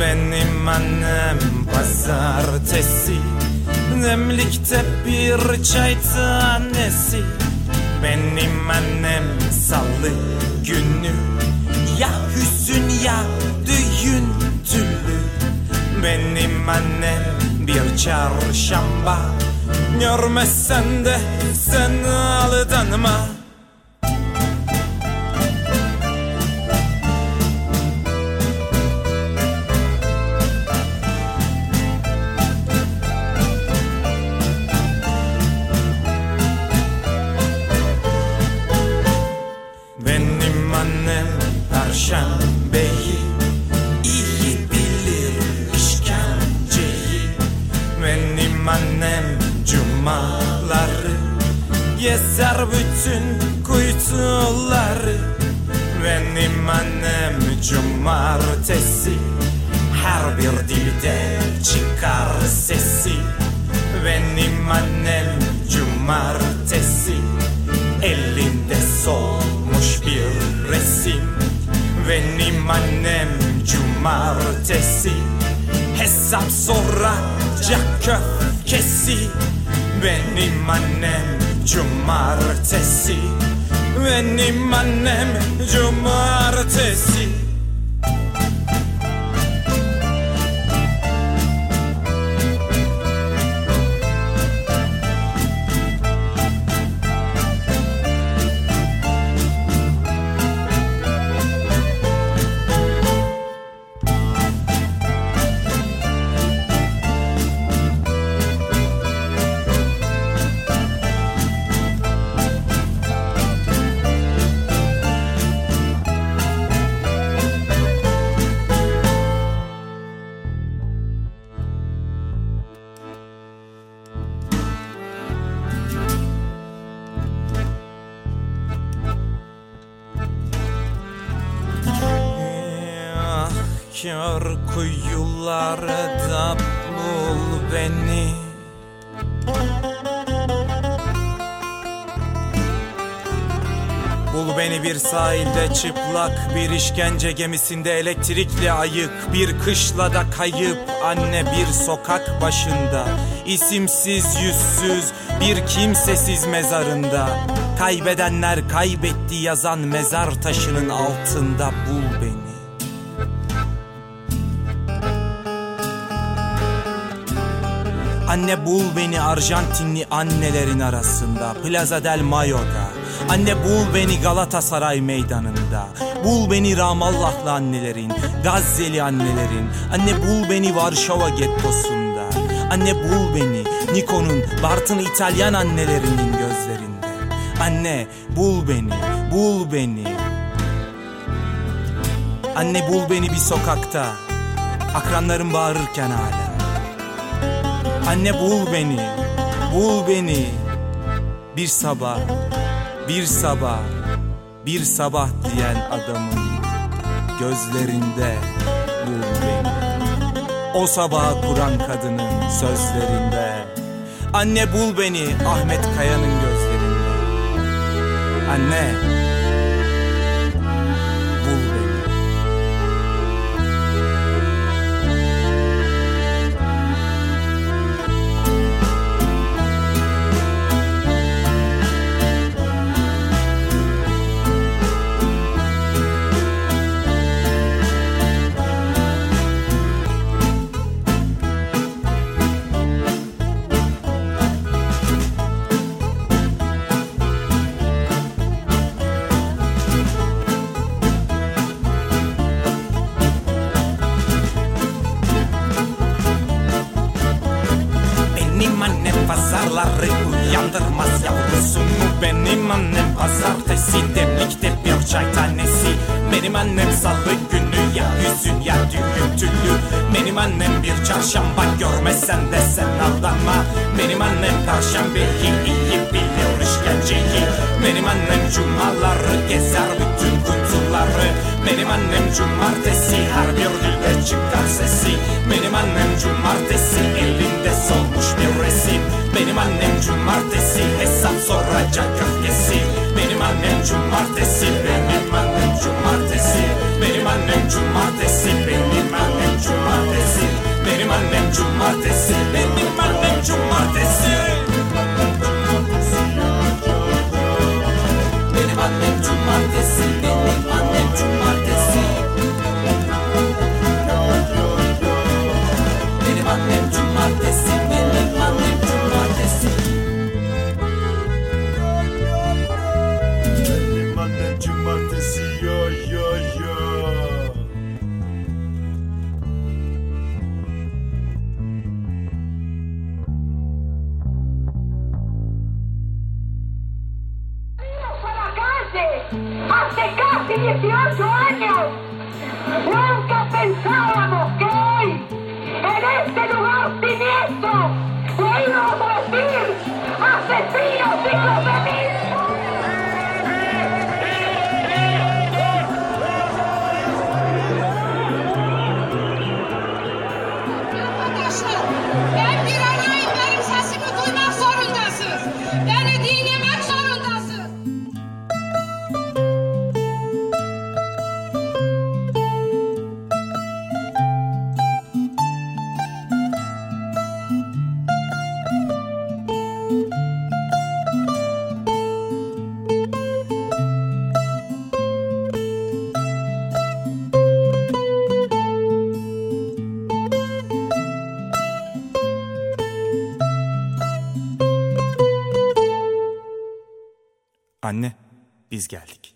Benim annem pazartesi. Demlikte bir çay tanesi. Benim annem salı günü. Ya hüsün ya düğün tülü. Benim annem bir çarşamba. Görmezsen de sen aldanma. Perşembeyi iyi bilir işkenceyi. Benim annem Cumaları Gezer bütün kuytuları. Benim annem Cumartesi Her bir dilde çıkar sesi. Benim annem Cumartesi Elinde solmuş Benim annem cumartesi. Hesap soracak köfkesi. Benim annem cumartesi. Benim annem cumartesi Ah, Kör kuyularda bul beni. Bul beni bir sahilde çıplak Bir işkence gemisinde. Elektrikli ayık Bir kışlada kayıp anne bir sokak başında. İsimsiz yüzsüz bir kimsesiz mezarında. Kaybedenler kaybetti yazan mezar taşının altında. Bul Anne bul beni Arjantinli annelerin arasında Plaza del Mayo'da Anne bul beni Galatasaray meydanında. Bul beni Ramallahlı annelerin Gazze'li annelerin. Anne bul beni Varşova gettosunda Anne bul beni Niko'nun Bartın İtalyan annelerinin gözlerinde. Anne bul beni Bul beni. Anne bul beni bir sokakta. Akranlarım bağırırken hala Anne bul beni, bul beni. Bir sabah, bir sabah, bir sabah diyen adamın gözlerinde bul beni. O sabahı kuran kadının sözlerinde. Anne bul beni Ahmet Kaya'nın gözlerinde. Anne, Benim annem pazartesi demlikte bir çay tanesi. Benim annem salı günü ya yüzün ya düğüntülü Benim annem bir çarşamba görmesen de sen aldanma. Benim annem perşembeyi iyi bilir işkenceyi. Benim annem cumaları gezer bütün kutuları. Benim annem cumartesi her bir dilde çıkar sesi. Benim annem cumartesi Benim annem cumartesi hesap soracak köfkesi Benim annem cumartesi benim annem cumartesi. Benim annem cumartesi benim annem cumartesi. Benim annem cumartesi benim hace casi 18 años, nunca pensábamos que Anne, biz geldik.